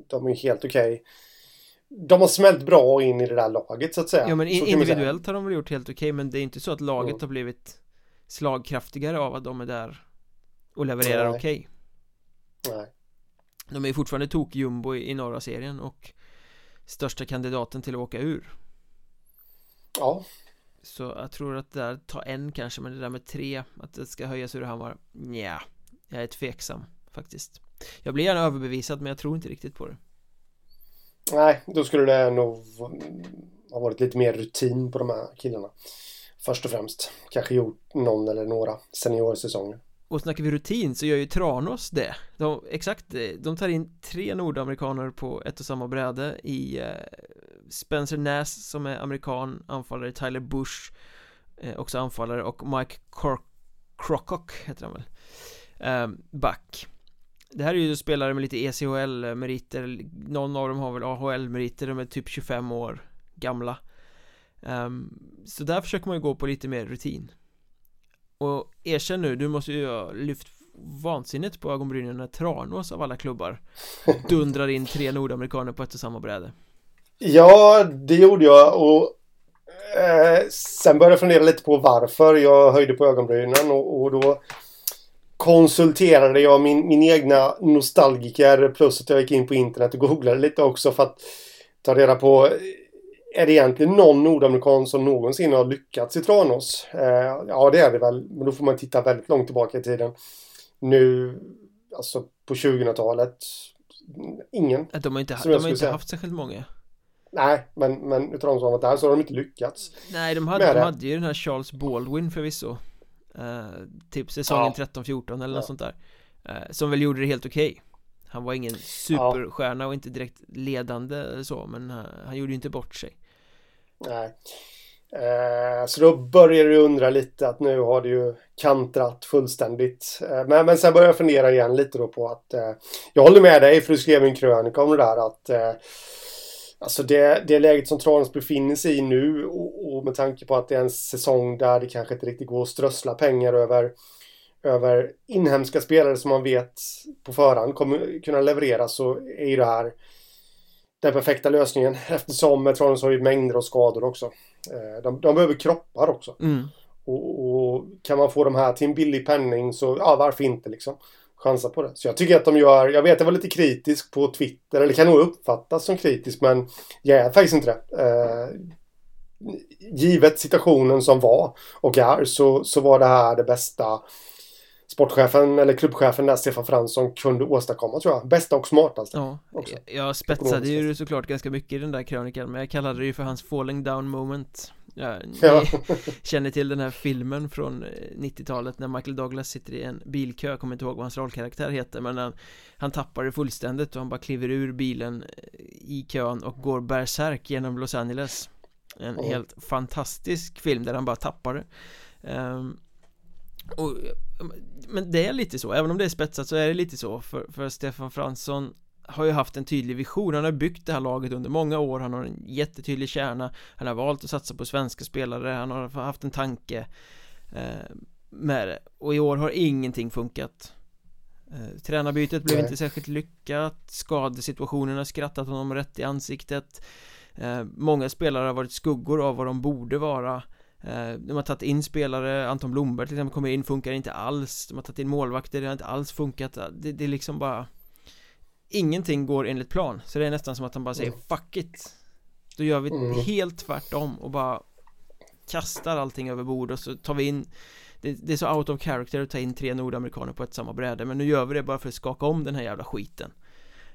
de är helt okej okay de har smält bra in i det där laget så att säga. Ja men in, individuellt har de väl gjort helt okej okay, men det är inte så att laget mm. har blivit slagkraftigare av att de är där och levererar okej. Okay. Nej. De är fortfarande tok-jumbo i, i norra serien och största kandidaten till att åka ur. Ja. Så jag tror att det där tar en kanske men det där med tre Att det ska höjas ur Hammar Nja Jag är tveksam faktiskt. Jag blir gärna överbevisad men jag tror inte riktigt på det Nej, då skulle det nog ha varit lite mer rutin på de här killarna. Först och främst. Kanske gjort någon eller några seniorsäsonger. Och snackar vi rutin så gör ju Tranås det. De, Exakt de tar in tre nordamerikaner på ett och samma bräde i eh, Spencer Nass som är amerikan anfallare Tyler Bush eh, också anfallare och Mike Cor Crocock heter han väl eh, Back. Det här är ju spelare med lite ECHL-meriter Någon av dem har väl AHL-meriter, de är typ 25 år gamla. Um, Så där försöker man ju gå på lite mer rutin. Och erkänn nu, du måste ju ha lyft vansinnigt på ögonbrynen när Tranås av alla klubbar [LAUGHS] dundrar in tre nordamerikaner på ett och samma bräde. Ja, det gjorde jag och eh, sen började jag fundera lite på varför jag höjde på ögonbrynen och, och då konsulterade jag min, min egna nostalgiker plus att jag gick in på internet och googlade lite också för att ta reda på är det egentligen någon nordamerikan som någonsin har lyckats i Tranås? Eh, ja, det är det väl. Men då får man titta väldigt långt tillbaka i tiden. Nu, alltså på 2000-talet, ingen. De har inte, de har inte haft särskilt många. Nej, men, men utav de som varit där så har de inte lyckats. Nej, de hade, de hade ju den här Charles Baldwin förvisso. Uh, typ säsongen ja. 13-14 eller ja. något sånt där. Uh, som väl gjorde det helt okej. Okay. Han var ingen superstjärna och inte direkt ledande eller så, men han gjorde ju inte bort sig. Nej. Eh, så då börjar du undra lite att nu har det ju kantrat fullständigt. Eh, men, men sen börjar jag fundera igen lite då på att eh, jag håller med dig för du skrev en krönika om det där att eh, Alltså det, det läget som Tranås befinner sig i nu och, och, med tanke på att det är en säsong där det kanske inte riktigt går att strössla pengar över över inhemska spelare som man vet på förhand kommer kunna leverera så är ju det här den perfekta lösningen eftersom Tranås har ju mängder av skador också. Eh, de, de behöver kroppar också. Mm. Och, och, kan man få de här till en billig penning så ja, varför inte liksom chansa på det. Så jag tycker att de gör, jag vet att jag var lite kritisk på Twitter, eller kan nog uppfattas som kritisk men jag är faktiskt inte det. Eh, givet situationen som var och är så, så var det här det bästa sportchefen eller klubbchefen där Stefan Fransson kunde åstadkomma tror jag. Bästa och smartaste. Ja, också. jag spetsade ju såklart ganska mycket i den där krönikan men jag kallade det ju för hans falling down moment. Ja, ja. [LAUGHS] känner till den här filmen från 90-talet eh, när Michael Douglas sitter i en bilkö, jag kommer inte ihåg vad hans rollkaraktär heter men han, han tappar det fullständigt och han bara kliver ur bilen eh, i kön och går bärsärk genom Los Angeles. En mm. helt fantastisk film där han bara tappar det. Um, och, men det är lite så, även om det är spetsat så är det lite så för, för Stefan Fransson har ju haft en tydlig vision, han har byggt det här laget under många år, han har en jättetydlig kärna. Han har valt att satsa på svenska spelare, han har haft en tanke eh, med det. Och i år har ingenting funkat. Eh, Tränarbytet blev inte särskilt lyckat. Skadesituationen har skrattat honom rätt i ansiktet. Eh, Många spelare har varit skuggor av vad de borde vara. Eh, de har tagit in spelare, Anton Blomberg till exempel kommer in, funkar inte alls. De har tagit in målvakter, det har inte alls funkat. Det, det är liksom bara Ingenting går enligt plan Så det är nästan som att han bara säger mm. 'fuck it' Då gör vi mm. helt tvärtom och bara Kastar allting över bord och så tar vi in det, det, är så out of character att ta in tre nordamerikaner på ett samma bräde Men nu gör vi det bara för att skaka om den här jävla skiten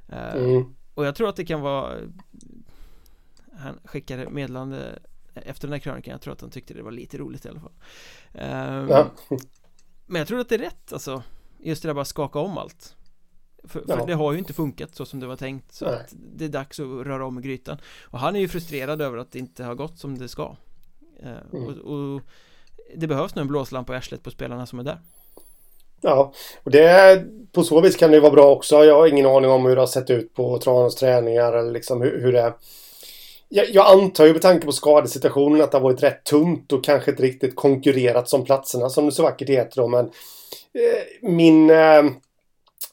uh, mm. Och jag tror att det kan vara Han skickade meddelande efter den här krönikan, jag tror att han tyckte det var lite roligt i alla fall um, ja. Men jag tror att det är rätt alltså Just det där bara skaka om allt för, ja. för, det har ju inte funkat så som det var tänkt Så att det är dags att röra om i grytan Och han är ju frustrerad över att det inte har gått som det ska uh, mm. och, och, Det behövs nu en blåslampa i arslet på spelarna som är där Ja, och det på så vis kan det vara bra också. Jag har ingen aning om hur det har sett ut på Tranås träningar eller liksom hur, hur det jag, jag antar ju med tanke på skadesituationen att det har varit rätt tungt och kanske inte riktigt konkurrerat som platserna som det så vackert heter då. Men eh, min, eh,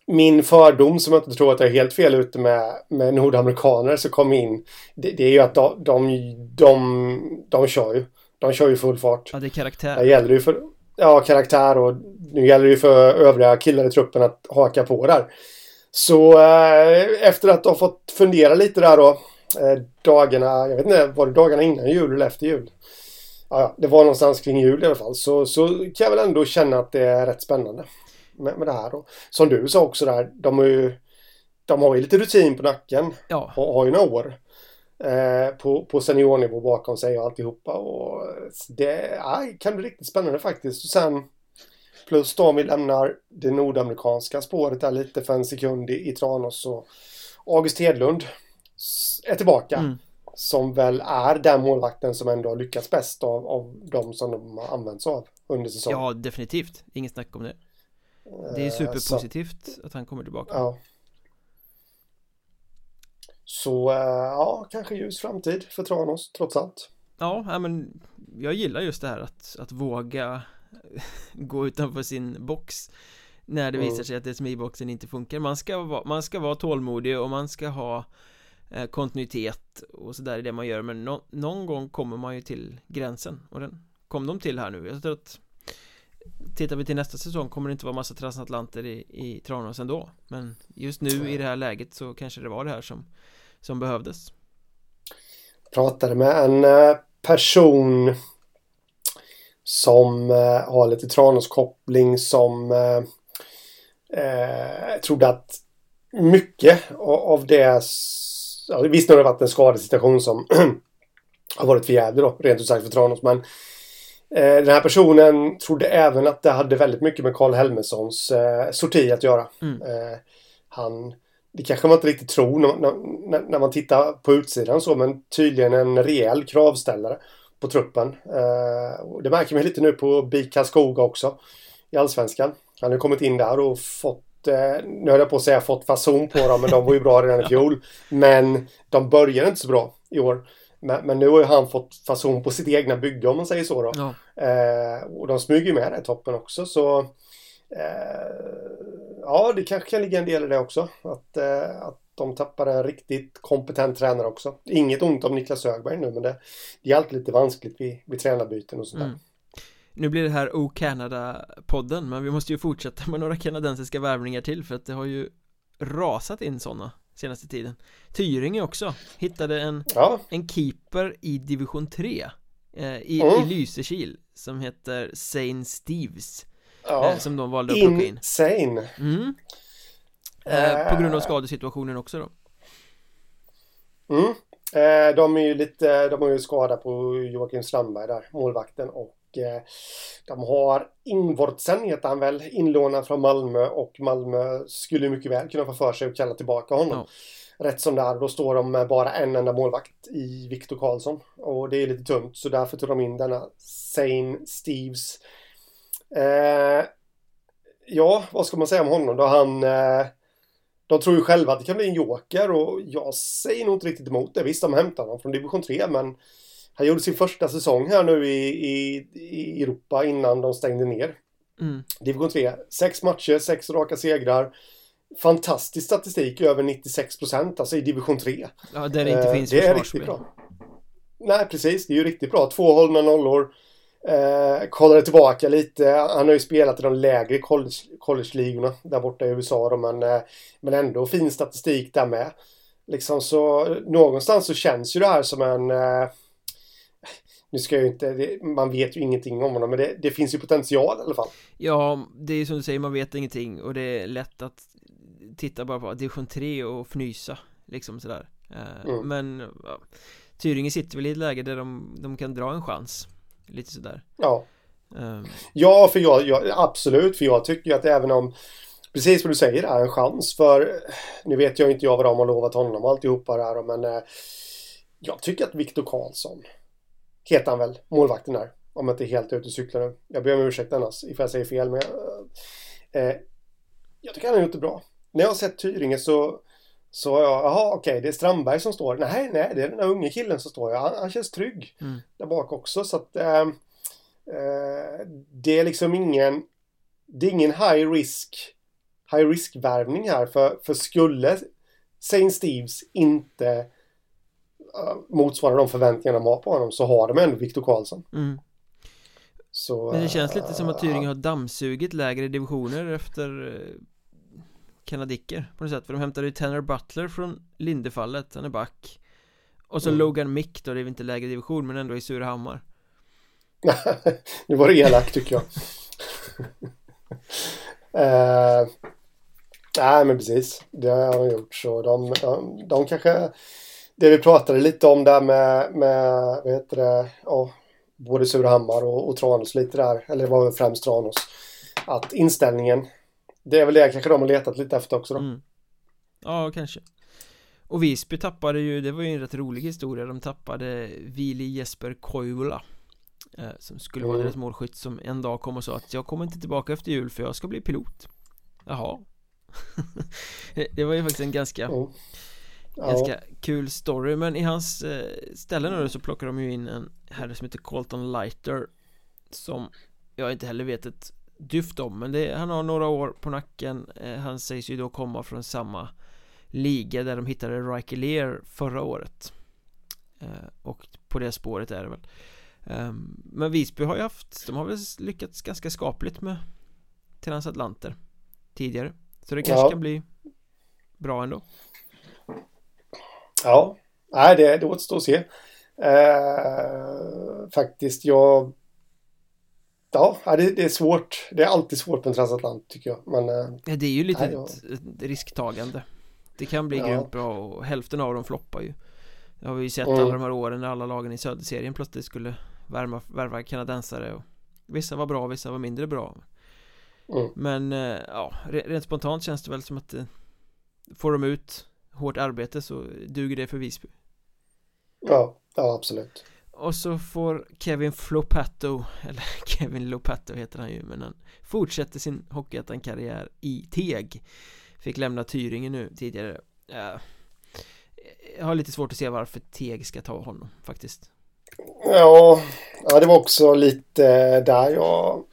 min fördom som jag inte tror att jag är helt fel ute med, med nordamerikaner som kom in. Det, det är ju att de, de, de, de kör ju. De kör ju full fart. Ja, det är karaktär. Det gäller ju för... ja, karaktär och nu gäller det ju för övriga killar i truppen att haka på där. Så eh, efter att ha fått fundera lite där då eh, dagarna, jag vet inte, var det dagarna innan jul eller efter jul? Ja, det var någonstans kring jul i alla fall. Så, så kan jag väl ändå känna att det är rätt spännande med, med det här. då. som du sa också där, de har ju, de har ju lite rutin på nacken. Ja. Och har ju några år. Eh, på, på seniornivå bakom sig och alltihopa. Och det ja, kan bli riktigt spännande faktiskt. Och sen plus då om vi lämnar det nordamerikanska spåret där lite för en sekund i, i Tranås. Så August Hedlund är tillbaka. Mm. Som väl är den målvakten som ändå har lyckats bäst av, av de som de har använts av under säsongen. Ja, definitivt. Inget snack om det. Det är eh, superpositivt så, att han kommer tillbaka. Ja. Så eh, ja, kanske ljus framtid för Tranås trots allt. Ja, men jag gillar just det här att, att våga [LAUGHS] gå utanför sin box när det mm. visar sig att SMI-boxen inte funkar. Man ska, vara, man ska vara tålmodig och man ska ha eh, kontinuitet och sådär i det man gör men no, någon gång kommer man ju till gränsen och den kom de till här nu. Jag tror att Tittar vi till nästa säsong kommer det inte vara massa transatlanter i, i Tranås ändå. Men just nu i det här läget så kanske det var det här som Som behövdes. Pratade med en eh, person Som eh, har lite Tranås-koppling som eh, eh trodde att mycket av det ja, Visst har det varit en skadesituation som [CLEARS THROAT] har varit för jävlig då, rent ut sagt för Tranås men den här personen trodde även att det hade väldigt mycket med Karl Helmerssons eh, sorti att göra. Mm. Eh, han, det kanske man inte riktigt tror när, när, när, man tittar på utsidan så, men tydligen en rejäl kravställare på truppen. Eh, det märker man lite nu på BIK Karlskoga också i Allsvenskan. Han har kommit in där och fått eh, nu höll jag på att säga fått fason på dem, men de var ju bra redan i [LAUGHS] fjol. Men de började inte så bra i år. Men, men, nu har ju han fått fason på sitt egna bygge om man säger så då. Ja. Eh, och de smyger med där i toppen också så eh, Ja, det kanske kan ligga en del i det också. Att, eh, att de tappar en riktigt kompetent tränare också. Inget ont om Niklas Högberg nu men det, det är alltid lite vanskligt vid, vid tränarbyten och sådär. Mm. Nu blir det här O Canada-podden men vi måste ju fortsätta med några kanadensiska värvningar till för att det har ju rasat in sådana senaste tiden Tyringe också hittade en, ja. en keeper i division 3 eh, i, mm. i Lysekil som heter Saint Steves ja. eh, som de valde att plocka in Insane mm. eh, På grund av skadesituationen också då Mm eh, De är ju lite, de har ju skada på Joakim Strandberg där, målvakten och Eh, de har Ingvardsen heter han väl, inlånad från Malmö och Malmö skulle mycket väl kunna få för sig att kalla tillbaka honom. Ja. Rätt som det är, då står de med bara en enda målvakt i Viktor Karlsson. Och det är lite tungt, så därför tog de in denna Sane Steves. Eh, ja, vad ska man säga om honom då? Han... Eh, de tror ju själva att det kan bli en joker och jag säger nog inte riktigt emot det. Visst, de hämtar honom från division 3, men han gjorde sin första säsong här nu i, i, i Europa innan de stängde ner. Mm. Division 3. Sex matcher, sex raka segrar. Fantastisk statistik, över 96 procent, alltså i division 3. Ja, där det inte eh, finns Det är riktigt bra. Nej, precis. Det är ju riktigt bra. Två hållna nollor. Eh, kollade tillbaka lite. Han har ju spelat i de lägre college-ligorna där borta i USA då, men, eh, men ändå fin statistik där med. Liksom så någonstans så känns ju det här som en eh, nu ska jag ju inte, det, man vet ju ingenting om honom men det, det, finns ju potential i alla fall Ja, det är som du säger, man vet ingenting och det är lätt att titta bara på division 3 och fnysa liksom sådär eh, mm. Men ja, Tyringe sitter väl i ett läge där de, de kan dra en chans Lite sådär Ja um. Ja, för jag, jag, absolut, för jag tycker ju att även om Precis vad du säger, är en chans för Nu vet jag inte jag vad de har lovat honom och alltihopa där men eh, Jag tycker att Viktor Karlsson heter han väl, målvakten där. Om jag inte är helt ute och cyklar nu. Jag ber om ursäkt annars ifall jag säger fel. Men jag, eh, jag tycker han har gjort det bra. När jag har sett Tyringe så så jag, jaha okej, okay, det är Strandberg som står. Nej, nej, det är den där unge killen som står. Han, han känns trygg mm. där bak också. Så att eh, eh, det är liksom ingen, det är ingen high risk, high risk värvning här. För, för skulle Saint Steves inte motsvarar de förväntningarna de har på honom så har de ändå Viktor Karlsson. Mm. Så, Men det känns lite som att Tyringen har dammsugit lägre divisioner efter eh, kanadicker på något sätt För de hämtade ju Tanner Butler från Lindefallet, han är back Och så mm. Logan Mick då, det är väl inte lägre division men ändå i Surahammar [LAUGHS] Nu var det elakt tycker jag uh, [LAUGHS] Nej men precis, det har de gjort så de, de, de kanske Det vi pratade lite om där med, med vad heter det, oh, både Surahammar och, och Tranås lite där, eller det var väl främst Tranås. Att inställningen, det är väl det kanske de har letat lite efter också då. Mm. Ja, kanske. Och Visby tappade ju, det var ju en rätt rolig historia, de tappade Vili Jesper Koivula eh, Som skulle mm. vara deras målskytt som en dag kom och sa att jag kommer inte tillbaka efter jul för jag ska bli pilot Jaha [LAUGHS] Det var ju faktiskt en ganska mm. Ganska ja. kul story men i hans eh, ställe nu så plockar de ju in en herre som heter Colton Lighter Som jag inte heller vet ett dyft om men det, han har några år på nacken. Eh, Han sägs ju då komma från samma liga där de hittade Riker Lear förra året. Eh, Och på det spåret är det väl. Um, Men Visby har ju haft, de har väl lyckats ganska skapligt med transatlanter Tidigare. Så det kanske ja. kan bli bra ändå Ja, nej det, det återstår att se eh, Faktiskt, jag Ja, det, det, är svårt. Det är alltid svårt med en transatlant tycker jag. Men, eh, det är ju lite nej, ett, risktagande. Det kan bli ja. grymt bra och hälften av dem floppar ju. Det har vi ju sett mm. alla de här åren när alla lagen i söderserien plötsligt skulle värma, värva kanadensare och vissa var bra, vissa var mindre bra. Mm. Men eh, ja, rent spontant känns det väl som att eh, får de ut hårt arbete så duger det för Visby. Ja, ja absolut. Och så får Kevin Flopato, [LAUGHS] eller Kevin Lopato heter han ju, men han fortsätter sin Hockeyettan-karriär i Teg. Fick lämna Tyringen nu tidigare. Jag har lite svårt att se varför Teg ska ta honom faktiskt. Ja, ja det var också lite där jag,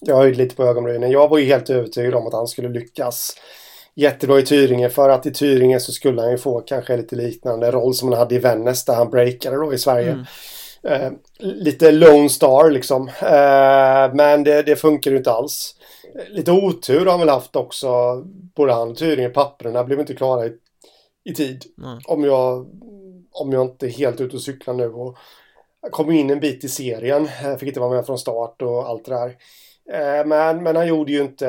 jag höjde lite på ögonbrynen. Jag var ju helt övertygad om att han skulle lyckas jättebra i Tyringen för att i Tyringen så skulle han ju få kanske lite liknande roll som han hade i Vännäs där han breakade då i Sverige. Mm. Eh, lite Lone Star liksom. Eh, men det, det funkar ju inte alls. Lite otur har han väl haft också. Både han och Tyringen. Papperna blev inte klara i, i tid. Mm. Om, jag, om jag inte är helt ute och cyklar nu. Och kom in en bit i serien. Fick inte vara med från start och allt det där. Eh, men, men han gjorde ju inte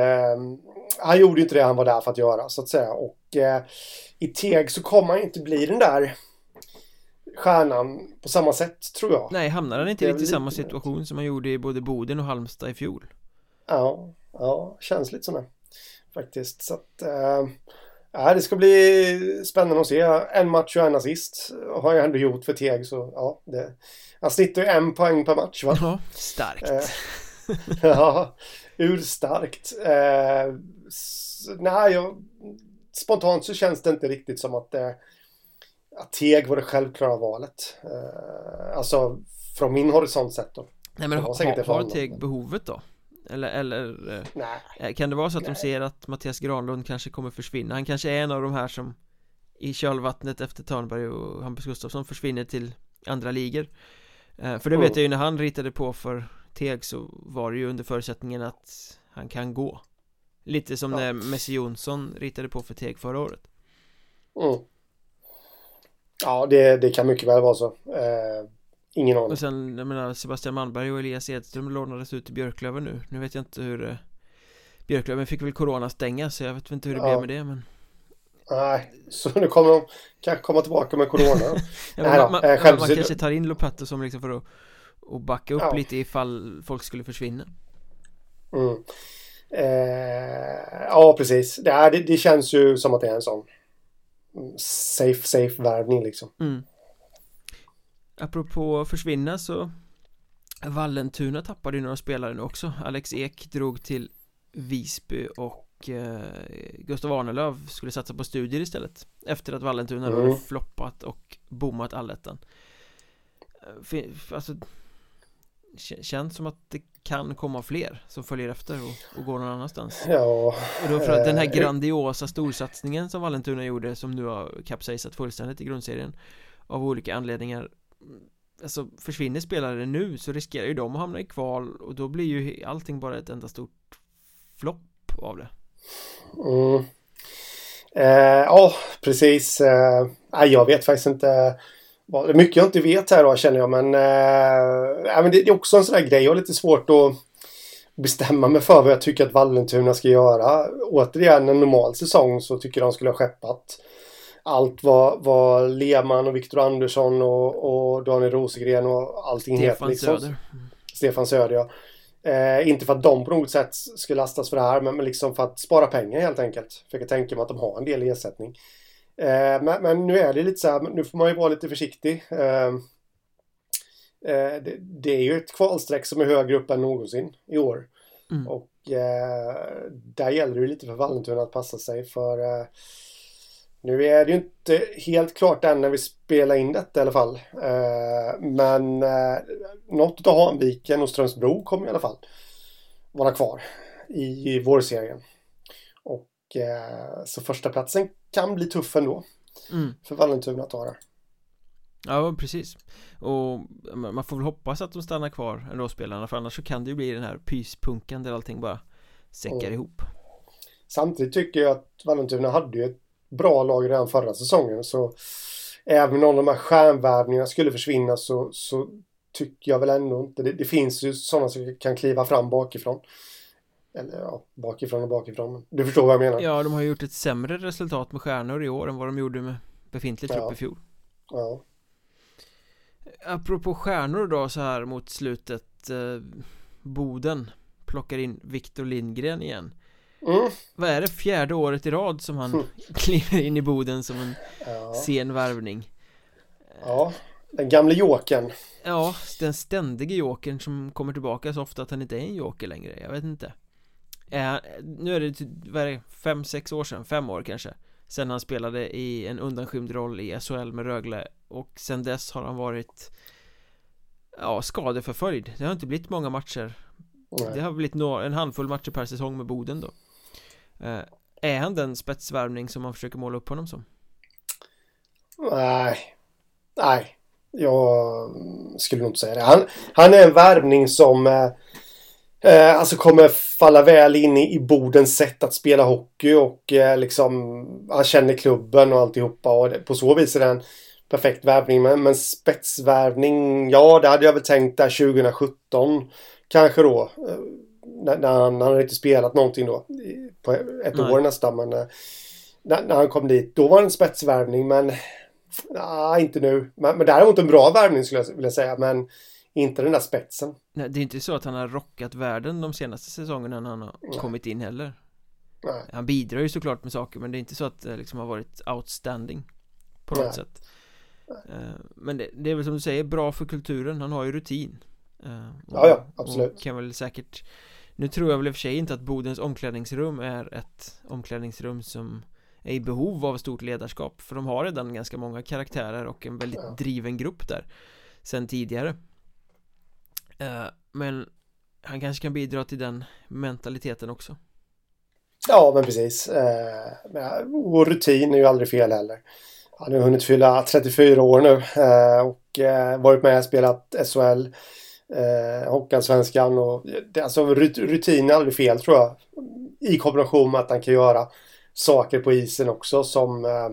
han gjorde inte det han var där för att göra så att säga. Och eh, i Teg så kommer han inte bli den där stjärnan på samma sätt tror jag. Nej, hamnar han inte lite i samma situation som han gjorde i både Boden och Halmstad i fjol? Ja, ja, känns lite sådär faktiskt. Så att, ja, det ska bli spännande att se. En match och en assist har jag ändå gjort för Teg så ja, det, han snittar ju en poäng per match va? Ja, starkt. Äh, [LAUGHS] ja, urstarkt. Äh, nej, jag, spontant så känns det inte riktigt som att det att Teg var det självklara valet. Uh, alltså från min horisont sett då. Nej men har, har Teg behovet då? Eller, eller eh, Nej. Eh, kan det vara så att Nej. de ser att Mattias Granlund kanske kommer försvinna? Han kanske är en av de här som i kölvattnet efter Törnberg och Hampus Gustafsson försvinner till andra ligor För det mm. vet jag ju när han ritade på för Teg så var det ju under förutsättningen att han kan gå Lite som ja. när Messi Jonsson ritade på för Teg förra året mm. Ja, det, det kan mycket väl vara så. Eh, ingen aning. Och sen, jag menar, Sebastian Malmberg och Elias Edström lånades ut till Björklöven nu. Nu vet jag inte hur eh, Björklöven fick väl corona stänga så jag vet inte hur det ja. blev med det men Nej, så nu kommer de kanske komma tillbaka med corona [LAUGHS] ja, Nej, man, man, äh, man kanske tar in Lopato som liksom för att och backa upp ja. lite ifall folk skulle försvinna mm. eh, Ja, precis. Det, det, det känns ju som att det är en sån safe, safe värvning liksom. Mm. Apropå försvinna så Vallentuna tappade ju några spelare nu också Alex Ek drog till Visby och eh, Gustav Arnelöv skulle satsa på studier istället Efter att Vallentuna mm. hade floppat och bommat allettan eh, Alltså Känns som att det kan komma fler som följer efter och, och går någon annanstans. Ja. Och då för att den här eh, grandiosa storsatsningen som Vallentuna gjorde som nu har kapsejsat fullständigt i grundserien Av olika anledningar Alltså försvinner spelare nu så riskerar ju de att hamna i kval och då blir ju allting bara ett enda stort flopp av det. Mm. eh, Ja, precis. Eh, Jag vet faktiskt inte mycket jag inte vet här då känner jag men, eh, men det, det, är också en sån där grej. Jag har lite svårt att bestämma mig för vad jag tycker att Vallentuna ska göra. Återigen en normal säsong så tycker jag de skulle ha skeppat allt vad, vad Lehmann och Viktor Andersson och, och Daniel Rosengren och allting Stefan heter. Liksom. Söder. Stefan Söder ja. Eh, inte för att de på något sätt ska lastas för det här men, men liksom för att spara pengar helt enkelt. För jag tänka mig att de har en del ersättning. Eh, men, men, nu är det lite så här, nu får man ju vara lite försiktig. Eh, eh, det, det, är ju ett kvalstreck som är högre upp än någonsin i år. Mm. Och eh, där gäller det lite för Vallentuna att passa sig för eh, nu är det ju inte helt klart än när vi spelar in detta i alla fall. Men eh, något av Hanviken och Strömsbro kommer i alla fall vara kvar i, i vårserien. Eh, så första platsen kan bli tuff ändå. Mm. För Vallentuna att ta det. Ja, precis. Och man får väl hoppas att de stannar kvar ändå spelarna för annars så kan det ju bli den här pyspunkan där allting bara säckar mm. ihop. Samtidigt tycker jag att Vallentuna hade ju ett bra lag redan förra säsongen så även om de här stjärnvärvningarna skulle försvinna så, så tycker jag väl ändå inte det, det finns ju sådana som kan kliva fram bakifrån. Eller ja, bakifrån och bakifrån. Du förstår vad jag menar? Ja, de har gjort ett sämre resultat med stjärnor i år än vad de gjorde med befintlig trupp ja. i fjol. Ja. Apropå stjärnor då så här mot slutet eh, Boden plockar in Viktor Lindgren igen mm. Vad är det, fjärde året i rad som han mm. [LAUGHS] kliver in i Boden som en ja. sen värvning Ja, den gamle jokern Ja, den ständige jokern som kommer tillbaka så ofta att han inte är en joker längre, jag vet inte äh, Nu är det, typ, vad är det, fem, sex år sedan, fem år kanske Sen han spelade i en undanskymd roll i SHL med Rögle Och sen dess har han varit Ja, skadeförföljd Det har inte blivit många matcher Nej. Det har blivit en handfull matcher per säsong med Boden då Eh, är han den spetsvärvning som man försöker måla upp honom som? Nej, nej, jag skulle nog inte säga det. Han, han är en värvning som eh, alltså kommer falla väl in i, i Bodens sätt att spela hockey och eh, liksom han känner klubben och alltihopa och det, på så vis är det en perfekt värvning. Men, men spetsvärvning, ja det hade jag väl tänkt där 2017 kanske då. Eh, när, när han, han hade inte spelat någonting då på ett Nej. år nästan. Men eh, när, när, han kom dit, då var det en spetsvärvning men nej, inte nu. Men, men däremot en bra värvning skulle jag vilja säga. Men inte den där spetsen. Nej, det är inte så att han har rockat världen de senaste säsongerna när han har Nej. kommit in heller. Nej. Han bidrar ju såklart med saker men det är inte så att det liksom har varit outstanding på något Nej. sätt. Eh, men det, det, är väl som du säger bra för kulturen, han har ju rutin. Uh, ja, ja, absolut. kan väl säkert Nu tror jag väl i och för sig inte att Bodens omklädningsrum är ett omklädningsrum som är i behov av stort ledarskap För de har redan ganska många karaktärer och en väldigt ja. driven grupp där Sen tidigare Eh, men han kanske kan bidra till den mentaliteten också Ja men precis eh, Och eh, rutin är ju aldrig fel heller Han har hunnit fylla 34 år nu och varit med och spelat SHL Hockeyallsvenskan och det, alltså rutin är aldrig fel tror jag. I kombination med att han kan göra saker på isen också som eh,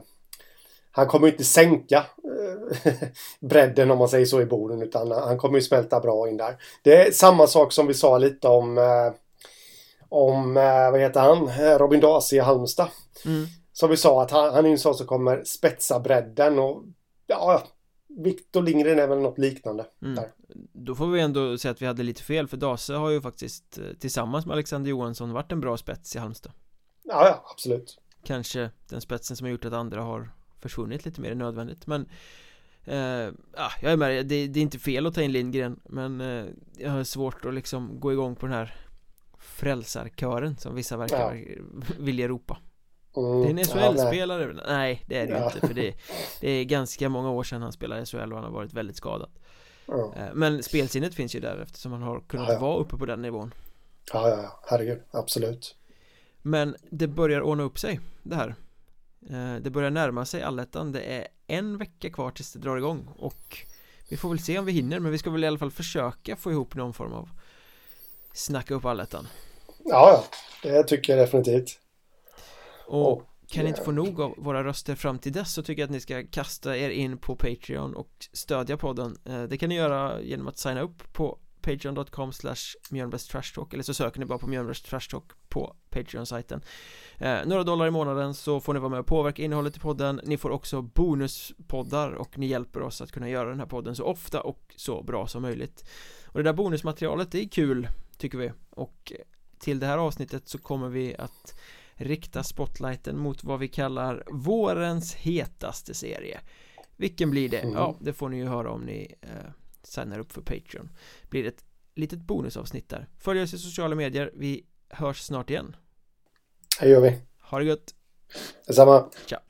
han kommer inte sänka eh, [LAUGHS] bredden om man säger så i borden utan han kommer ju smälta bra in där. Det är samma sak som vi sa lite om eh, om, eh, vad heter han, Robin Dasi i Halmstad. Mm. Som vi sa att han, han är en sån som kommer spetsa bredden och ja, Viktor Lindgren är väl något liknande mm. där. Då får vi ändå säga att vi hade lite fel för Dase har ju faktiskt tillsammans med Alexander Johansson varit en bra spets i Halmstad Ja, ja, absolut Kanske den spetsen som har gjort att andra har försvunnit lite mer än nödvändigt men eh, ja, jag är med det, det är inte fel att ta in Lindgren men eh, jag har svårt att liksom gå igång på den här frälsarkören som vissa verkar ja. [LAUGHS] vilja ropa Mm, det är en SHL-spelare? Ja, nej. det är det ja. inte för det, det, är ganska många år sedan han spelade SHL och han har varit väldigt skadad. Eh, men spelsinnet finns ju där eftersom han har kunnat ja, vara uppe på den nivån Ja, ja, herregud, absolut Men det börjar ordna upp sig, det här Det börjar närma sig allettan, det är en vecka kvar tills det drar igång och Vi får väl se om vi hinner men vi ska väl i alla fall försöka få ihop någon form av Snacka upp allettan. Ja, det tycker jag definitivt. Och, och kan ni inte få nog av våra röster fram till dess så tycker jag att ni ska kasta er in på Patreon och stödja podden. Eh, Det kan ni göra genom att signa upp på Patreon.com slash Talk eller så söker ni bara på Mjölnbergs Talk på Patreon-sajten. Eh, Några dollar i månaden så får ni vara med och påverka innehållet i podden. Ni får också bonuspoddar och ni hjälper oss att kunna göra den här podden så ofta och så bra som möjligt. Och det där bonusmaterialet det är kul tycker vi. Och till det här avsnittet så kommer vi att rikta spotlighten mot vad vi kallar vårens hetaste serie. Vilken blir det? Mm. Ja, det får ni ju höra om ni eh, signar upp för Patreon. Blir ett litet bonusavsnitt där. Följ oss i sociala medier, vi hörs snart igen. Det gör vi. Ha det gött. Detsamma. Ciao